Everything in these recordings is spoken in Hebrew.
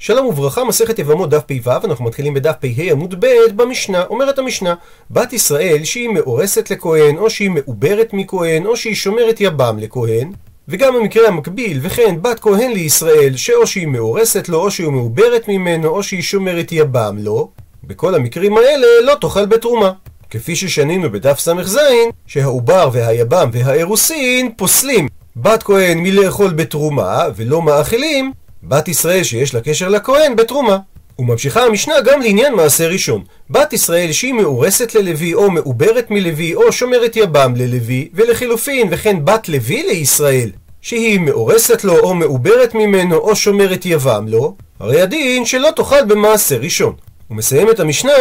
שלום וברכה, מסכת יבמות דף פ"ו, אנחנו מתחילים בדף פ"ה עמוד ב' במשנה. אומרת המשנה, בת ישראל שהיא מאורסת לכהן, או שהיא מעוברת מכהן, או שהיא שומרת יבם לכהן, וגם במקרה המקביל, וכן בת כהן לישראל, שאו שהיא מאורסת לו, או שהיא מעוברת ממנו, או שהיא שומרת יבם לו, בכל המקרים האלה לא תאכל בתרומה. כפי ששנינו בדף ס"ז, שהעובר והיבם והאירוסין פוסלים בת כהן מלאכול בתרומה, ולא מאכילים בת ישראל שיש לה קשר לכהן בתרומה. וממשיכה המשנה גם לעניין מעשה ראשון. בת ישראל שהיא מאורסת ללוי או מעוברת מלוי או שומרת יבם ללוי, ולחילופין וכן בת לוי לישראל שהיא מאורסת לו או מעוברת ממנו או שומרת יבם לו, הרי הדין שלא תאכל במעשה ראשון. ומסיים את המשנה,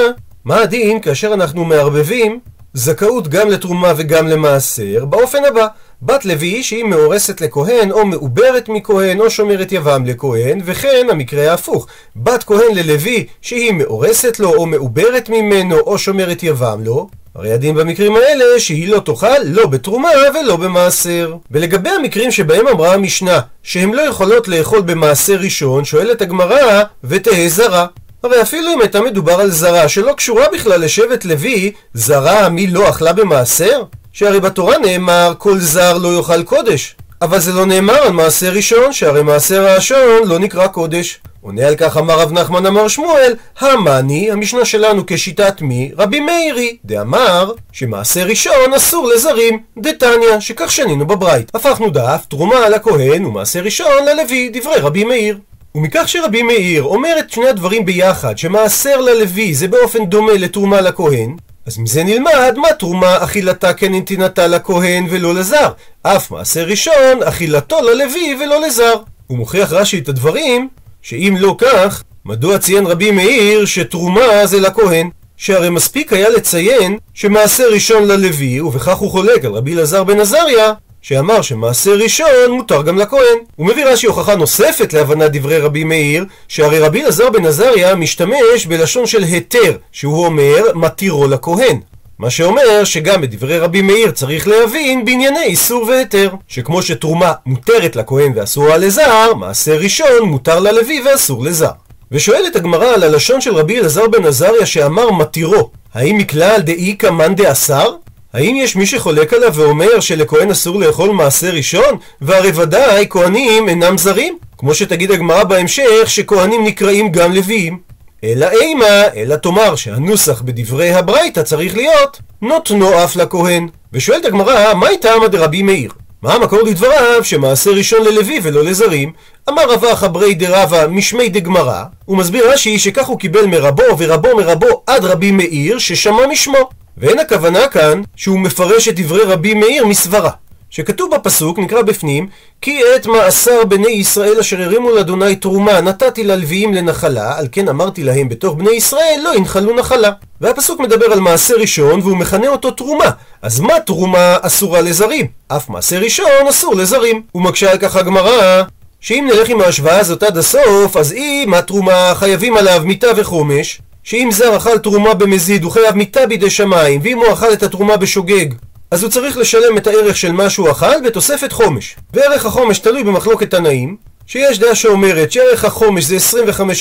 מה הדין כאשר אנחנו מערבבים זכאות גם לתרומה וגם למעשר באופן הבא בת לוי שהיא מאורסת לכהן או מעוברת מכהן או שומרת יבם לכהן וכן המקרה ההפוך בת כהן ללוי שהיא מאורסת לו או מעוברת ממנו או שומרת יבם לו הרי הדין במקרים האלה שהיא לא תאכל לא בתרומה ולא במעשר. ולגבי המקרים שבהם אמרה המשנה שהן לא יכולות לאכול במעשר ראשון, שואלת הגמרא ותהא זרה. הרי אפילו אם הייתה מדובר על זרה שלא קשורה בכלל לשבט לוי, זרה מי לא אכלה במעשר? שהרי בתורה נאמר כל זר לא יאכל קודש. אבל זה לא נאמר על מעשר ראשון, שהרי מעשר הראשון לא נקרא קודש. עונה על כך אמר רב נחמן אמר שמואל, המאני, המשנה שלנו כשיטת מי? רבי מאירי. דאמר שמעשר ראשון אסור לזרים, דתניא, שכך שנינו בברייט. הפכנו דף, תרומה לכהן ומעשר ראשון ללוי, דברי רבי מאיר. ומכך שרבי מאיר אומר את שני הדברים ביחד, שמעשר ללוי זה באופן דומה לתרומה לכהן, אז מזה נלמד מה תרומה אכילתה כן נתינתה לכהן ולא לזר. אף מעשר ראשון אכילתו ללוי ולא לזר. הוא מוכיח רש"י את הדברים, שאם לא כך, מדוע ציין רבי מאיר שתרומה זה לכהן? שהרי מספיק היה לציין שמעשר ראשון ללוי, ובכך הוא חולק על רבי אלעזר בן עזריה, שאמר שמעשה ראשון מותר גם לכהן. הוא מביא רש"י הוכחה נוספת להבנת דברי רבי מאיר, שהרי רבי אלעזר בן עזריה משתמש בלשון של היתר, שהוא אומר מתירו לכהן. מה שאומר שגם בדברי רבי מאיר צריך להבין בענייני איסור והיתר. שכמו שתרומה מותרת לכהן ואסורה לזר, מעשה ראשון מותר ללוי ואסור לזר. ושואלת הגמרא על הלשון של רבי אלעזר בן עזריה שאמר מתירו, האם מכלל דאיכא מאן דאסר? האם יש מי שחולק עליו ואומר שלכהן אסור לאכול מעשה ראשון? והרי ודאי כהנים אינם זרים. כמו שתגיד הגמרא בהמשך שכהנים נקראים גם לוויים. אלא אימה, אלא תאמר שהנוסח בדברי הברייתא צריך להיות נותנו אף לכהן. ושואלת הגמרא, מה הייתה עמד רבי מאיר? מה המקור לדבריו שמעשה ראשון ללוי ולא לזרים? אמר רבא חברי דרבא משמי דגמרא, הוא מסביר רש"י שכך הוא קיבל מרבו ורבו מרבו עד רבי מאיר ששמע משמו. ואין הכוונה כאן שהוא מפרש את דברי רבי מאיר מסברה. שכתוב בפסוק, נקרא בפנים, כי את מאסר בני ישראל אשר הרימו לאדוני תרומה נתתי ללוויים לנחלה, על כן אמרתי להם בתוך בני ישראל לא ינחלו נחלה. והפסוק מדבר על מעשה ראשון והוא מכנה אותו תרומה. אז מה תרומה אסורה לזרים? אף מעשה ראשון אסור לזרים. ומקשה על כך הגמרא, שאם נלך עם ההשוואה הזאת עד הסוף, אז אם התרומה חייבים עליו מיתה וחומש, שאם זר אכל תרומה במזיד הוא חייב מיתה בידי שמיים, ואם הוא אכל את התרומה בשוגג, אז הוא צריך לשלם את הערך של מה שהוא אכל בתוספת חומש. וערך החומש תלוי במחלוקת תנאים, שיש דעה שאומרת שערך החומש זה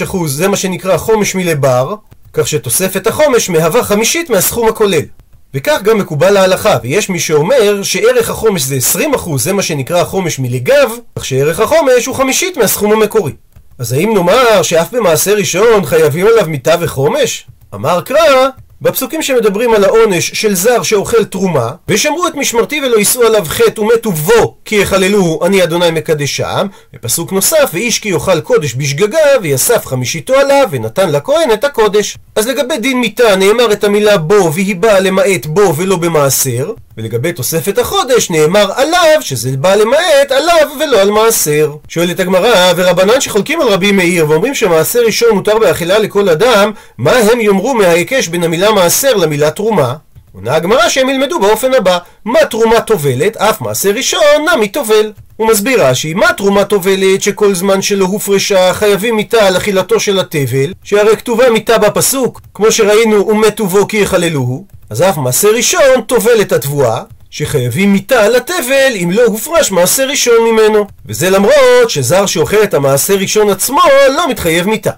25%, זה מה שנקרא חומש מלבר, כך שתוספת החומש מהווה חמישית מהסכום הכולל. וכך גם מקובל להלכה, ויש מי שאומר שערך החומש זה 20%, זה מה שנקרא החומש מלגב, כך שערך החומש הוא חמישית מהסכום המקורי. אז האם נאמר שאף במעשה ראשון חייבים עליו מיתה וחומש? אמר קרא, בפסוקים שמדברים על העונש של זר שאוכל תרומה, ושמרו את משמרתי ולא יישאו עליו חטא ומתו בו כי יחללוהו אני אדוני מקדשם, ופסוק נוסף ואיש כי יאכל קודש בשגגה ויסף חמישיתו עליו ונתן לכהן את הקודש. אז לגבי דין מיתה נאמר את המילה בו והיא באה למעט בו ולא במעשר, ולגבי תוספת החודש נאמר עליו שזה בא למעט עליו ולא על מעשר. שואלת הגמרא, ורבנן שחולקים על רבי מאיר ואומרים שמעשר ראשון מותר באכילה לכל אדם, מה הם יאמרו מההיקש בין המילה מעשר למילה תרומה? עונה הגמרא שהם ילמדו באופן הבא, מה תרומה טובלת, אף מעשר ראשון נמי טובל. הוא מסביר רש"י, מה תרומה טובלת שכל זמן שלא הופרשה חייבים מיתה על אכילתו של התבל, שהרי כתובה מיתה בפסוק, כמו שראינו ומתו בו כי יחללוהו, אז אף מעשר ראשון טובל את התבואה, שחייבים מיתה על התבל אם לא הופרש מעשר ראשון ממנו. וזה למרות שזר שאוכל את המעשר ראשון עצמו לא מתחייב מיתה.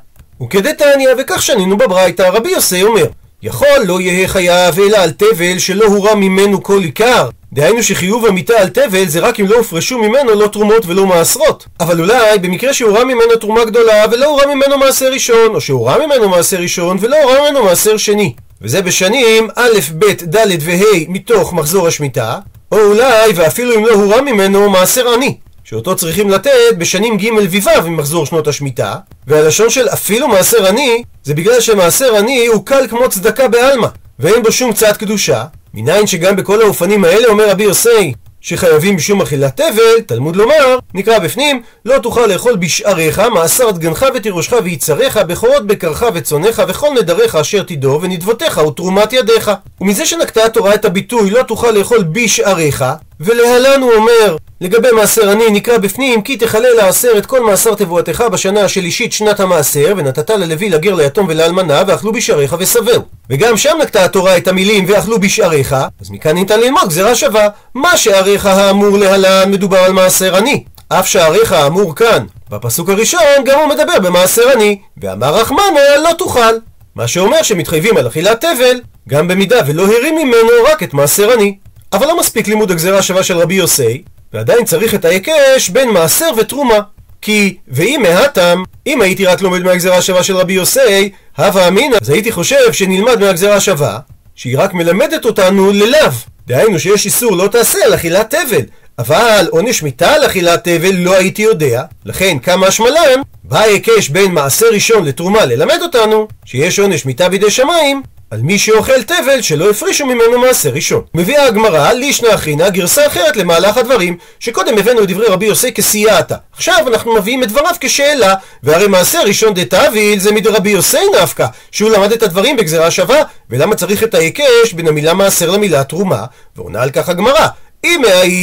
וכדתניא, וכך שנינו בברייתא, רבי יוסי אומר, יכול לא יהא חייב אלא על תבל שלא הורם ממנו כל עיקר. דהיינו שחיוב המיתה על תבל זה רק אם לא הופרשו ממנו לא תרומות ולא מעשרות. אבל אולי במקרה שהורם ממנו תרומה גדולה ולא הורם ממנו מעשר ראשון, או שהורם ממנו מעשר ראשון ולא הורם ממנו מעשר שני. וזה בשנים א', ב', ד' וה' מתוך מחזור השמיטה, או אולי ואפילו אם לא הורם ממנו מעשר עני. שאותו צריכים לתת בשנים ג' וו' ממחזור שנות השמיטה, והלשון של אפילו מעשר עני, זה בגלל שמעשר עני הוא קל כמו צדקה בעלמא, ואין בו שום צעד קדושה, מניין שגם בכל האופנים האלה אומר רבי יוסי, שחייבים בשום אכילת תבל, תלמוד לומר, נקרא בפנים, לא תוכל לאכול בשעריך, מעשר דגנך ותירושך ויצריך, בכורות בקרך וצונך, וכל נדריך אשר תדור, ונדבותיך ותרומת ידיך. ומזה שנקטה התורה את הביטוי לא תוכל לאכול בשעריך, ולהלן הוא אומר, לגבי מעשר עני נקרא בפנים כי תכלה לעשר את כל מעשר תבואתך בשנה השלישית שנת המעשר ונתת ללוי לגר ליתום ולאלמנה ואכלו בשעריך ושבעו וגם שם נקטה התורה את המילים ואכלו בשעריך. אז מכאן ניתן ללמוד גזירה שווה מה שעריך האמור להלן מדובר על מעשר עני אף שעריך האמור כאן. בפסוק הראשון גם הוא מדבר במעשר עני ואמר רחמנה לא תאכל מה שאומר שמתחייבים על אכילת תבל גם במידה ולא הרים ממנו רק את מעשר עני אבל לא מספיק לימוד הגזירה שווה של רבי יוסי, ועדיין צריך את ההיקש בין מעשר ותרומה. כי, ואם מהתם, אם הייתי רק לומד מהגזירה שווה של רבי יוסי, הווה אמינא, אז הייתי חושב שנלמד מהגזירה שווה, שהיא רק מלמדת אותנו ללאו. דהיינו שיש איסור לא תעשה על אכילת תבל, אבל עונש מיתה על אכילת תבל לא הייתי יודע, לכן כמה השמלן, בא ההיקש בין מעשר ראשון לתרומה ללמד אותנו שיש עונש מיתה בידי שמיים, על מי שאוכל תבל שלא הפרישו ממנו מעשר ראשון. מביאה הגמרא לישנא אחינא גרסה אחרת למהלך הדברים, שקודם הבאנו את דברי רבי יוסי כסייעתא. עכשיו אנחנו מביאים את דבריו כשאלה, והרי מעשר ראשון דתביל זה מדרבי יוסי נפקא, שהוא למד את הדברים בגזרה שווה, ולמה צריך את ההיקש בין המילה מעשר למילה תרומה? ועונה על כך הגמרא. אם,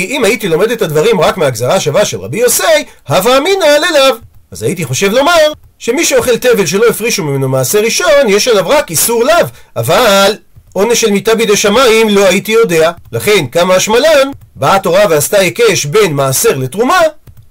אם הייתי לומד את הדברים רק מהגזרה שווה של רבי יוסי, הווה אמינא ללאו. אז הייתי חושב לומר שמי שאוכל תבל שלא הפרישו ממנו מעשה ראשון, יש עליו רק איסור לאו, אבל עונש של מיתה בידי שמיים לא הייתי יודע. לכן, כמה השמלן, באה התורה ועשתה היקש בין מעשר לתרומה,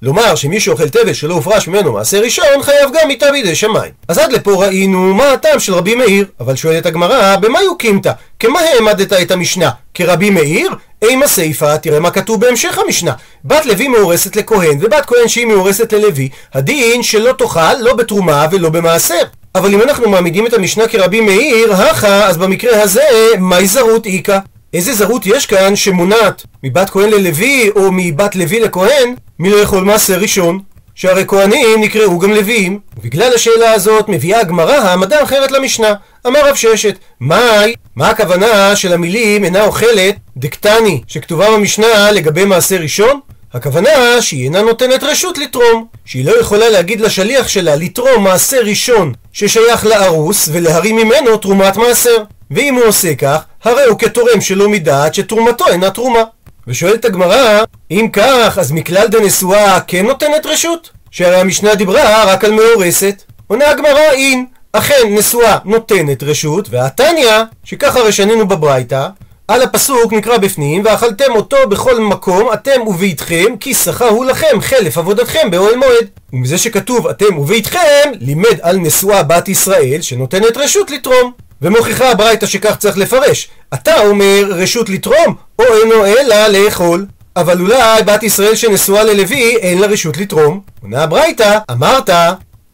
לומר שמי שאוכל תבל שלא הופרש ממנו מעשה ראשון, חייב גם מיתה בידי שמיים. אז עד לפה ראינו מה הטעם של רבי מאיר, אבל שואלת הגמרא, במה יוקימת? כמה העמדת את המשנה? כרבי מאיר? אימה סיפה, תראה מה כתוב בהמשך המשנה. בת לוי מאורסת לכהן, ובת כהן שהיא מאורסת ללוי, הדין שלא תאכל לא בתרומה ולא במעשר. אבל אם אנחנו מעמידים את המשנה כרבי מאיר, הכה, אז במקרה הזה, מהי זרות איכה? איזה זרות יש כאן שמונעת מבת כהן ללוי או מבת לוי לכהן מלא יכול מעשר ראשון? שהרי כהנים נקראו גם לוויים. ובגלל השאלה הזאת מביאה הגמרא העמדה אחרת למשנה. אמר רב ששת, מאי, מה הכוונה של המילים אינה אוכלת דקטני שכתובה במשנה לגבי מעשר ראשון? הכוונה שהיא אינה נותנת רשות לתרום, שהיא לא יכולה להגיד לשליח שלה לתרום מעשר ראשון ששייך לארוס ולהרים ממנו תרומת מעשר. ואם הוא עושה כך, הרי הוא כתורם שלא מדעת שתרומתו אינה תרומה. ושואלת הגמרא, אם כך, אז מכלל דנשואה כן נותנת רשות? שהרי המשנה דיברה רק על מאורסת. עונה הגמרא, אין. אכן נשואה נותנת רשות, והתניא, שככה רשנינו בברייתא, על הפסוק נקרא בפנים, ואכלתם אותו בכל מקום, אתם וביתכם, כי שכר הוא לכם חלף עבודתכם באוהל מועד. ומזה שכתוב אתם וביתכם, לימד על נשואה בת ישראל, שנותנת רשות לתרום. ומוכיחה הברייתא שכך צריך לפרש. אתה אומר רשות לתרום, או אינו אלא לאכול. אבל אולי בת ישראל שנשואה ללוי אין לה רשות לתרום. עונה הברייתא, אמרת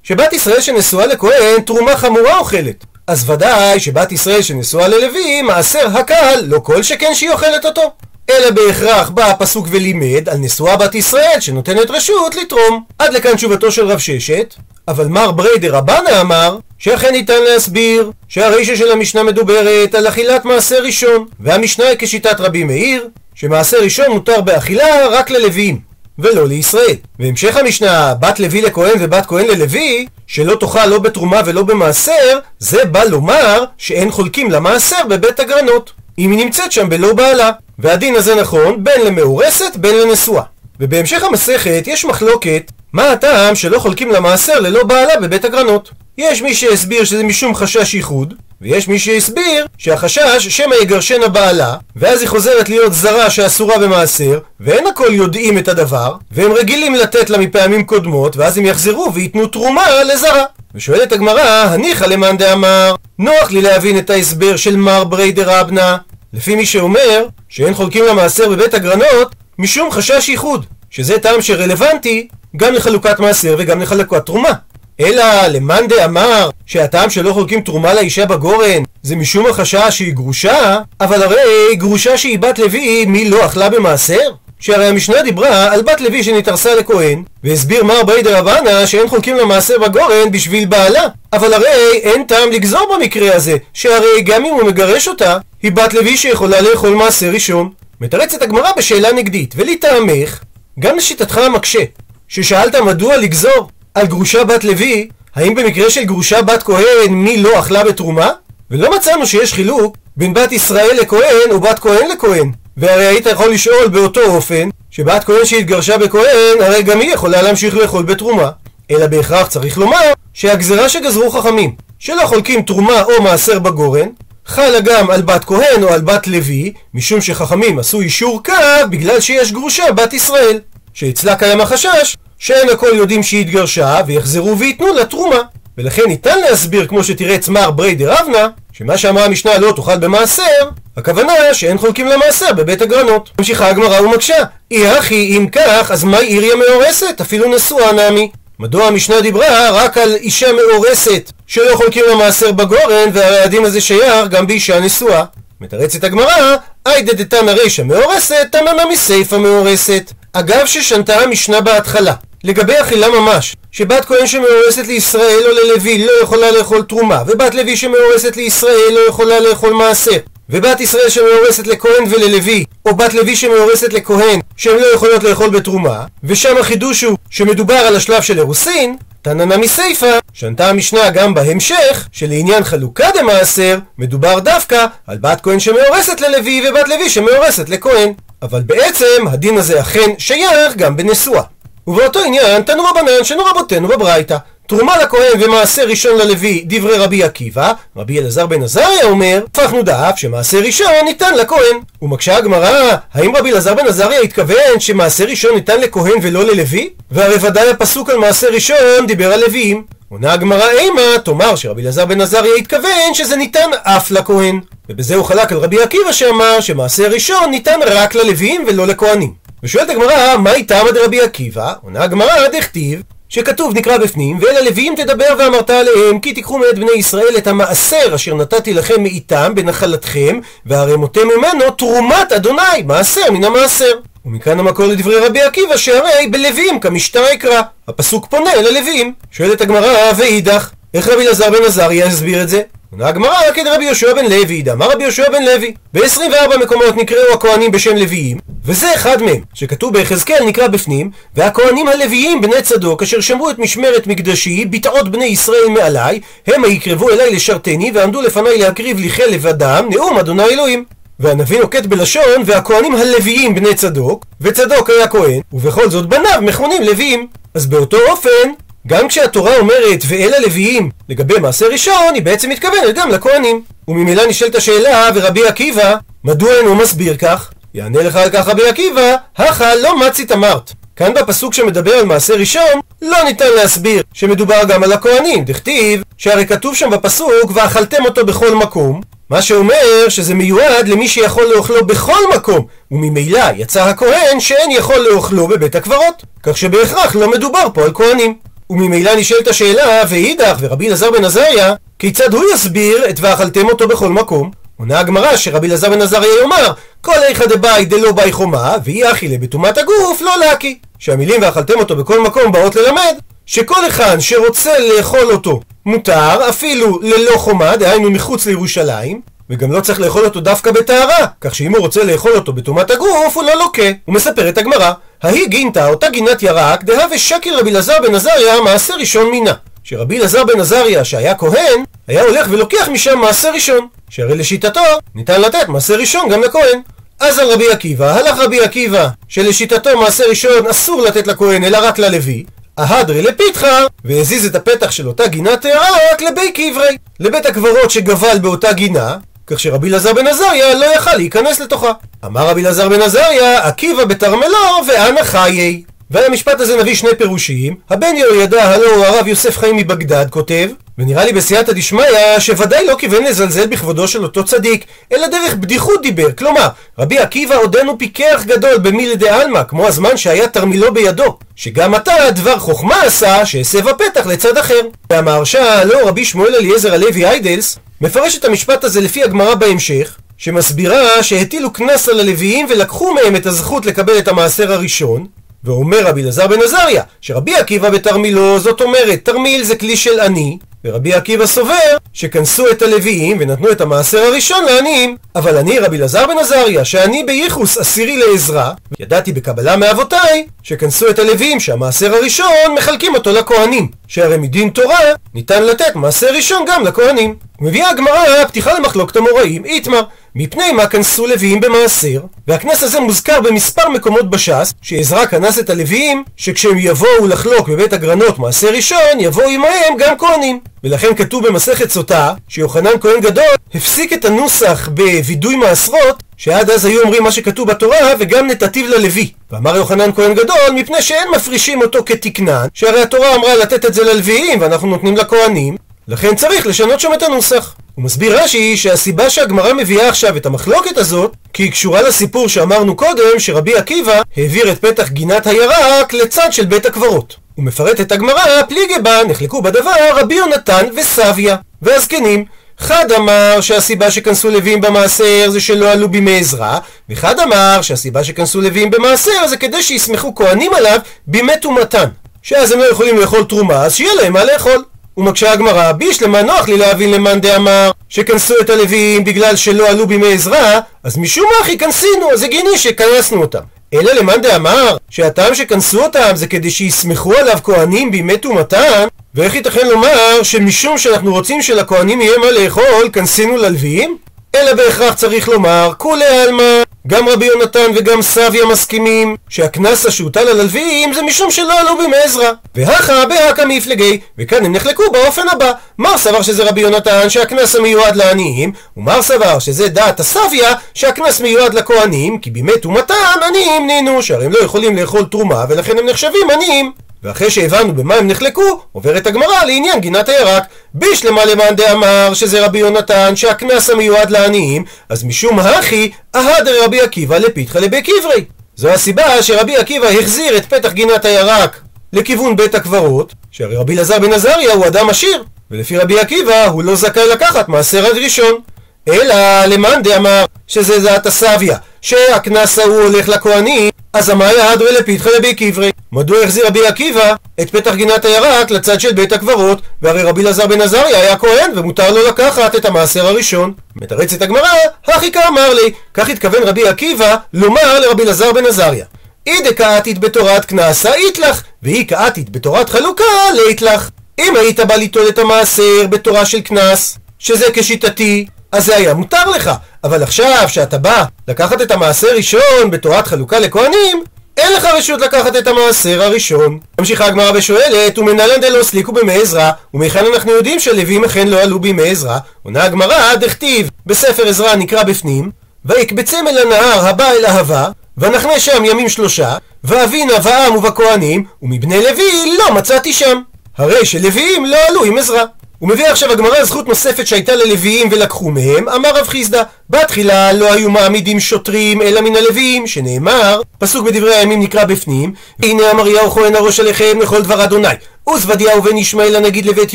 שבת ישראל שנשואה לכהן תרומה חמורה אוכלת. אז ודאי שבת ישראל שנשואה ללוי מעשר הקהל, לא כל שכן שהיא אוכלת אותו. אלא בהכרח בא הפסוק ולימד על נשואה בת ישראל שנותנת רשות לתרום. עד לכאן תשובתו של רב ששת, אבל מר בריידר רבנה אמר שאכן ניתן להסביר שהרישה של המשנה מדוברת על אכילת מעשר ראשון, והמשנה היא כשיטת רבי מאיר, שמעשר ראשון מותר באכילה רק ללוויים. ולא לישראל. והמשך המשנה, בת לוי לכהן ובת כהן ללוי, שלא תאכל לא בתרומה ולא במעשר, זה בא לומר שאין חולקים למעשר בבית הגרנות. אם היא נמצאת שם בלא בעלה. והדין הזה נכון בין למאורסת בין לנשואה. ובהמשך המסכת יש מחלוקת מה הטעם שלא חולקים למעשר ללא בעלה בבית הגרנות. יש מי שהסביר שזה משום חשש ייחוד, ויש מי שהסביר שהחשש שמא יגרשנה בעלה, ואז היא חוזרת להיות זרה שאסורה במעשר, ואין הכל יודעים את הדבר, והם רגילים לתת לה מפעמים קודמות, ואז הם יחזרו וייתנו תרומה לזרה. ושואלת הגמרא, הניחא למאן דאמר, נוח לי להבין את ההסבר של מר בריידר אבנה, לפי מי שאומר שאין חולקים למעשר בבית הגרנות משום חשש ייחוד, שזה טעם שרלוונטי גם לחלוקת מעשר וגם לחלוקת תרומה. אלא למאן דאמר שהטעם שלא חולקים תרומה לאישה בגורן זה משום החשש שהיא גרושה, אבל הרי גרושה שהיא בת לוי מי לא אכלה במעשר? שהרי המשנה דיברה על בת לוי שנתארסה לכהן, והסביר מר באי דרבנא שאין חולקים למעשה בגורן בשביל בעלה. אבל הרי אין טעם לגזור במקרה הזה, שהרי גם אם הוא מגרש אותה, היא בת לוי שיכולה לאכול מעשה ראשון. מתרצת הגמרא בשאלה נגדית, ולטעמך, גם לשיטתך המקשה, ששאלת מדוע לגזור על גרושה בת לוי, האם במקרה של גרושה בת כהן מי לא אכלה בתרומה? ולא מצאנו שיש חילוק בין בת ישראל לכהן ובת כהן לכהן. והרי היית יכול לשאול באותו אופן, שבת כהן שהתגרשה בכהן, הרי גם היא יכולה להמשיך לאכול בתרומה. אלא בהכרח צריך לומר שהגזרה שגזרו חכמים, שלא חולקים תרומה או מעשר בגורן, חלה גם על בת כהן או על בת לוי, משום שחכמים עשו אישור קו בגלל שיש גרושה בת ישראל. שאצלה קיים החשש שאין הכל יודעים שהיא התגרשה ויחזרו וייתנו לה תרומה. ולכן ניתן להסביר, כמו שתראה צמר בריידר אבנה, שמה שאמרה המשנה לא תאכל במעשר, הכוונה שאין חולקים למעשר בבית הגרנות. ממשיכה הגמרא ומקשה, אי הכי אם כך, אז מהי עיריה מאורסת? אפילו נשואה נמי. מדוע המשנה דיברה רק על אישה מאורסת שלא חולקים למעשר בגורן, והרי הדין הזה שייך גם באישה נשואה? מתרצת הגמרא, איידה דתנא רישא מאורסת, תנא מסיפא מאורסת. אגב ששנתה המשנה בהתחלה, לגבי אכילה ממש, שבת כהן שמאורסת לישראל או ללוי לא יכולה לאכול תרומה, ובת לוי שמאורסת לישראל לא יכולה לאכול מעשר, ובת ישראל שמאורסת לכהן וללוי, או בת לוי שמאורסת לכהן, שהן לא יכולות לאכול בתרומה, ושם החידוש הוא שמדובר על השלב של אירוסין, תננה מסיפא, שנתה המשנה גם בהמשך, שלעניין חלוקה דמעשר, מדובר דווקא על בת כהן שמאורסת ללוי ובת לוי שמאורסת לכהן. אבל בעצם הדין הזה אכן שייך גם בנשואה. ובאותו עניין תנו רבנן שנו רבותינו בברייתא תרומה לכהן ומעשה ראשון ללוי דברי רבי עקיבא רבי אלעזר בן עזריה אומר הפכנו דף שמעשה ראשון ניתן לכהן ומקשה הגמרא האם רבי אלעזר בן עזריה התכוון שמעשה ראשון ניתן לכהן ולא ללוי? והרי ודאי הפסוק על מעשה ראשון דיבר על לוויים עונה הגמרא אימה, תאמר שרבי אלעזר בן עזריה התכוון שזה ניתן אף לכהן. ובזה הוא חלק על רבי עקיבא שאמר שמעשה ראשון ניתן רק ללוויים ולא לכהנים. ושואלת הגמרא, מהי טעמא דרבי עקיבא? עונה הגמרא, דכתיב שכתוב נקרא בפנים, ואל הלוויים תדבר ואמרת עליהם, כי תיקחו מאת בני ישראל את המעשר אשר נתתי לכם מאיתם בנחלתכם, והרמותם ממנו תרומת אדוני, מעשר מן המעשר. ומכאן המקור לדברי רבי עקיבא שהרי בלווים כמשטר יקרא. הפסוק פונה אל הלווים. שואלת הגמרא, ואידך, איך רבי אלעזר בן עזריה הסביר את זה? עונה הגמרא כדרבי יהושע בן לוי, דאמר רבי יהושע בן לוי. ב-24 מקומות נקראו הכהנים בשם לוויים, וזה אחד מהם, שכתוב ביחזקאל נקרא בפנים, והכהנים הלוויים בני צדוק, אשר שמרו את משמרת מקדשי, ביטאות בני ישראל מעלי, המה יקרבו אליי לשרתני, ועמדו לפניי להקריב לי חלב ודם, נאום אדוני אלוהים. והנביא נוקט בלשון, והכהנים הלוויים בני צדוק, וצדוק היה כהן, ובכל זאת בניו מכונים לוויים. אז באותו אופן, גם כשהתורה אומרת ואל הלוויים לגבי מעשה ראשון, היא בעצם מתכוונת גם לכהנים. וממילא נשאלת השאלה, ורבי עקיבא, מדוע אינו מסביר כך? יענה לך על כך רבי עקיבא, הכה לא מצית אמרת. כאן בפסוק שמדבר על מעשה ראשון, לא ניתן להסביר שמדובר גם על הכהנים. דכתיב שהרי כתוב שם בפסוק, ואכלתם אותו בכל מקום, מה שאומר שזה מיועד למי שיכול לאוכלו בכל מקום, וממילא יצא הכהן שאין יכול לאוכלו בבית הקברות, כך שבהכרח לא מדובר פה על כהנים. וממילא נשאלת השאלה, ואידך ורבי אלעזר בן עזריה, כיצד הוא יסביר את ואכלתם אותו בכל מקום? עונה הגמרא שרבי אלעזר בן עזריה יאמר, כל איכא דבאי דלא באי חומה, ואי אכילה בטומאת הגוף לא להקי. שהמילים ואכלתם אותו בכל מקום באות ללמד שכל אחד שרוצה לאכול אותו מותר אפילו ללא חומה, דהיינו מחוץ לירושלים, וגם לא צריך לאכול אותו דווקא בטהרה, כך שאם הוא רוצה לאכול אותו בטומאת הגוף, הוא לא לוקה. הוא מספר את הגמרא, ההיא גינתא, אותה גינת ירק, דהווה שקר רבי אלעזר בן עזריה, מעשה ראשון מינה. שרבי אלעזר בן עזריה, שהיה כהן, היה הולך ולוקח משם מעשה ראשון. שהרי לשיטתו, ניתן לתת מעשה ראשון גם לכהן. אז על רבי עקיבא, הלך רבי עקיבא, שלשיטתו מעשה ראשון אסור לתת לכהן, אלא רק ללוי, אהדרי לפיתחה, והזיז את הפתח של אותה גינת הערק לבי קברי, לבית הקברות שגבל באותה גינה, כך שרבי אלעזר בן עזריה לא יכל להיכנס לתוכה. אמר רבי אלעזר בן עזריה, עקיבא בתרמלו ואנה חיי. ועל המשפט הזה נביא שני פירושים. הבן יהוידע, הלא הוא הרב יוסף חיים מבגדד, כותב, ונראה לי בסייעתא דשמיא, שוודאי לא כיוון לזלזל בכבודו של אותו צדיק, אלא דרך בדיחות דיבר. כלומר, רבי עקיבא עודנו פיקח גדול במילי דעלמא, כמו הזמן שהיה תרמילו בידו. שגם עתה דבר חוכמה עשה, שהסב הפתח לצד אחר. והמהרש"א, לא רבי שמואל אליעזר הלוי איידלס, מפרש את המשפט הזה לפי הגמרא בהמשך, שמסבירה שהטילו קנס על הלוויים ולקחו מהם את הזכות לקבל את המעשר הראשון, ואומר רבי אלעזר בן עזריה, שרבי עקיבא בתרמילו, זאת אומרת, תרמיל זה כלי של עני, ורבי עקיבא סובר שכנסו את הלוויים ונתנו את המעשר הראשון לעניים. אבל אני, רבי אלעזר בן עזריה, שאני בייחוס עשירי לעזרה, ידעתי בקבלה מאבותיי, שכנסו את הלוויים שהמעשר הראשון מחלקים אותו לכהנים, שהרי מדין תורה ניתן לתת מעשר ראשון גם לכהנים. מביאה הגמרא פתיחה למחלוקת המוראים, איתמר, מפני מה כנסו לוויים במעשר, והכנס הזה מוזכר במספר מקומות בש"ס, שעזרא כנס את הלוויים, שכשהם יבואו לחלוק בבית הגרנות מעשר ראשון, יבואו עמהם גם כהנים. ולכן כתוב במסכת סוטה, שיוחנן כהן גדול הפסיק את הנוסח בווידוי מעשרות, שעד אז היו אומרים מה שכתוב בתורה, וגם נתתיו ללוי. ואמר יוחנן כהן גדול, מפני שאין מפרישים אותו כתקנן, שהרי התורה אמרה לתת את זה ללוויים, ואנחנו נותנים לכהנים, לכן צריך לשנות שם את הנוסח. הוא מסביר רש"י שהסיבה שהגמרא מביאה עכשיו את המחלוקת הזאת, כי היא קשורה לסיפור שאמרנו קודם, שרבי עקיבא העביר את פתח גינת הירק לצד של בית הקברות. הוא מפרט את הגמרא, פליגי בה, נחלקו בדבר רבי יונתן וסביה, והזקנים. חד אמר שהסיבה שכנסו לוויים במעשר זה שלא עלו בימי עזרא, וחד אמר שהסיבה שכנסו לוויים במעשר זה כדי שיסמכו כהנים עליו בימי טומאתן. שאז הם לא יכולים לאכול תרומה, אז שיהיה להם מה לאכול. ומקשה הגמרא, בישלמה נוח לי להבין למאן דאמר שכנסו את הלוויים בגלל שלא עלו בימי עזרא, אז משום מה אחי כנסינו, אז הגיוני שכנסנו אותם. אלא למאן דאמר שהטעם שכנסו אותם זה כדי שיסמכו עליו כהנים בימי טומאתן, ואיך ייתכן לומר שמשום שאנחנו רוצים שלכהנים יהיה מה לאכול, כנסינו ללוויים? אלא בהכרח צריך לומר, כולי עלמא, גם רבי יונתן וגם סביה מסכימים שהקנס שהוטל על הלוויים זה משום שלא עלו בימי עזרא. והכה בהכה מפלגי, וכאן הם נחלקו באופן הבא. מר סבר שזה רבי יונתן שהקנס המיועד לעניים, ומר סבר שזה דעת הסביה שהקנס מיועד לכהנים, כי בימי טומאתם עניים נינו, שהרי הם לא יכולים לאכול תרומה ולכן הם נחשבים עניים. ואחרי שהבנו במה הם נחלקו, עוברת הגמרא לעניין גינת הירק. בישלמה למאן דאמר שזה רבי יונתן שהקנס המיועד לעניים, אז משום הכי, אהדר רבי עקיבא לפיתחא לבי קברי. זו הסיבה שרבי עקיבא החזיר את פתח גינת הירק לכיוון בית הקברות, שהרי רבי אלעזר בן עזריה הוא אדם עשיר, ולפי רבי עקיבא הוא לא זכאי לקחת מעשר עד ראשון. אלא למאן דאמר שזה דעת הסביה, שהקנס ההוא הולך לכהנים, אז המאיה הדרי לפיתחא לבי קברי. מדוע החזיר רבי עקיבא את פתח גינת הירק לצד של בית הקברות, והרי רבי אלעזר בן עזריה היה כהן ומותר לו לקחת את המעשר הראשון. מתרצת הגמרא, הכי כאמר לי, כך התכוון רבי עקיבא לומר לרבי אלעזר בן עזריה. אי דקאתית בתורת קנסה איתלך, ואי קאתית בתורת חלוקה לאיתלך. אם היית בא ליטול את המעשר בתורה של קנס, שזה כשיטתי, אז זה היה מותר לך. אבל עכשיו, שאתה בא לקחת את המעשר ראשון בתורת חלוקה לכהנים, אין לך רשות לקחת את המעשר הראשון. ממשיכה הגמרא ושואלת, ומנהלן דלא סליקו בימי עזרא, ומכאן אנחנו יודעים שהלווים אכן לא עלו בימי עזרא. עונה הגמרא, דכתיב, בספר עזרא נקרא בפנים, ויקבצם אל הנהר הבא אל אהבה, ונחנה שם ימים שלושה, ואבינה ועם ובכהנים, ומבני לוי לא מצאתי שם. הרי שלוויים לא עלו עם עזרא. הוא מביא עכשיו הגמרא זכות נוספת שהייתה ללוויים ולקחו מהם, אמר רב חיסדא, בתחילה לא היו מעמידים שוטרים אלא מן הלוויים, שנאמר, פסוק בדברי הימים נקרא בפנים, הנה אמריהו כהן הראש עליכם לכל דבר אדוני, וזבדיהו בן ישמעאל הנגיד לבית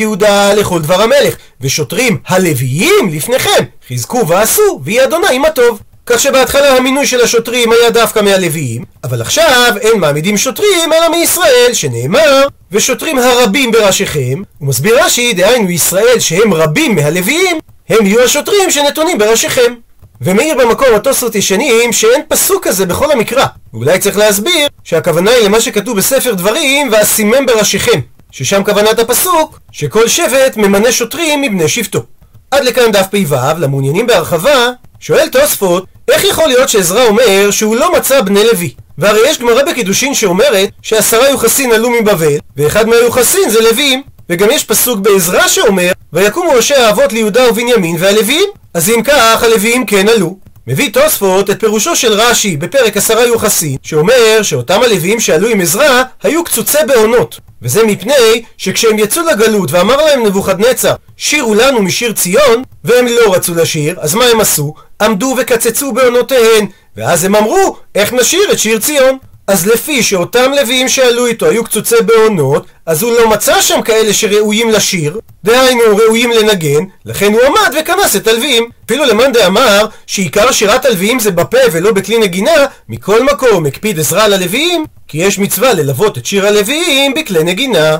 יהודה לכל דבר המלך, ושוטרים הלוויים לפניכם, חזקו ועשו, ויהיה אדוני עם הטוב. כך שבהתחלה המינוי של השוטרים היה דווקא מהלוויים, אבל עכשיו אין מעמידים שוטרים אלא מישראל, שנאמר, ושוטרים הרבים בראשיכם, הוא מסביר רש"י, דהיינו ישראל שהם רבים מהלוויים, הם יהיו השוטרים שנתונים בראשיכם. ומאיר במקום התוספות ישנים שאין פסוק כזה בכל המקרא. ואולי צריך להסביר שהכוונה היא למה שכתוב בספר דברים ואשימם בראשיכם. ששם כוונת הפסוק שכל שבט ממנה שוטרים מבני שבטו. עד לכאן דף פ"ו, למעוניינים בהרחבה, שואל תוספות איך יכול להיות שעזרא אומר שהוא לא מצא בני לוי? והרי יש גמרא בקידושין שאומרת שעשרה יוחסין עלו מבבל, ואחד מהיוחסין זה לוויים. וגם יש פסוק בעזרא שאומר, ויקומו ראשי האבות ליהודה ובנימין והלוויים. אז אם כך, הלוויים כן עלו. מביא תוספות את פירושו של רש"י בפרק עשרה יוחסין, שאומר שאותם הלוויים שעלו עם עזרא היו קצוצי בעונות. וזה מפני שכשהם יצאו לגלות ואמר להם נבוכדנצר שירו לנו משיר ציון והם לא רצו לשיר אז מה הם עשו? עמדו וקצצו בעונותיהן ואז הם אמרו איך נשיר את שיר ציון אז לפי שאותם לוויים שעלו איתו היו קצוצי בעונות, אז הוא לא מצא שם כאלה שראויים לשיר, דהיינו ראויים לנגן, לכן הוא עמד וכנס את הלוויים. אפילו למאן דאמר שעיקר שירת הלוויים זה בפה ולא בכלי נגינה, מכל מקום הקפיד עזרה ללוויים, כי יש מצווה ללוות את שיר הלוויים בכלי נגינה.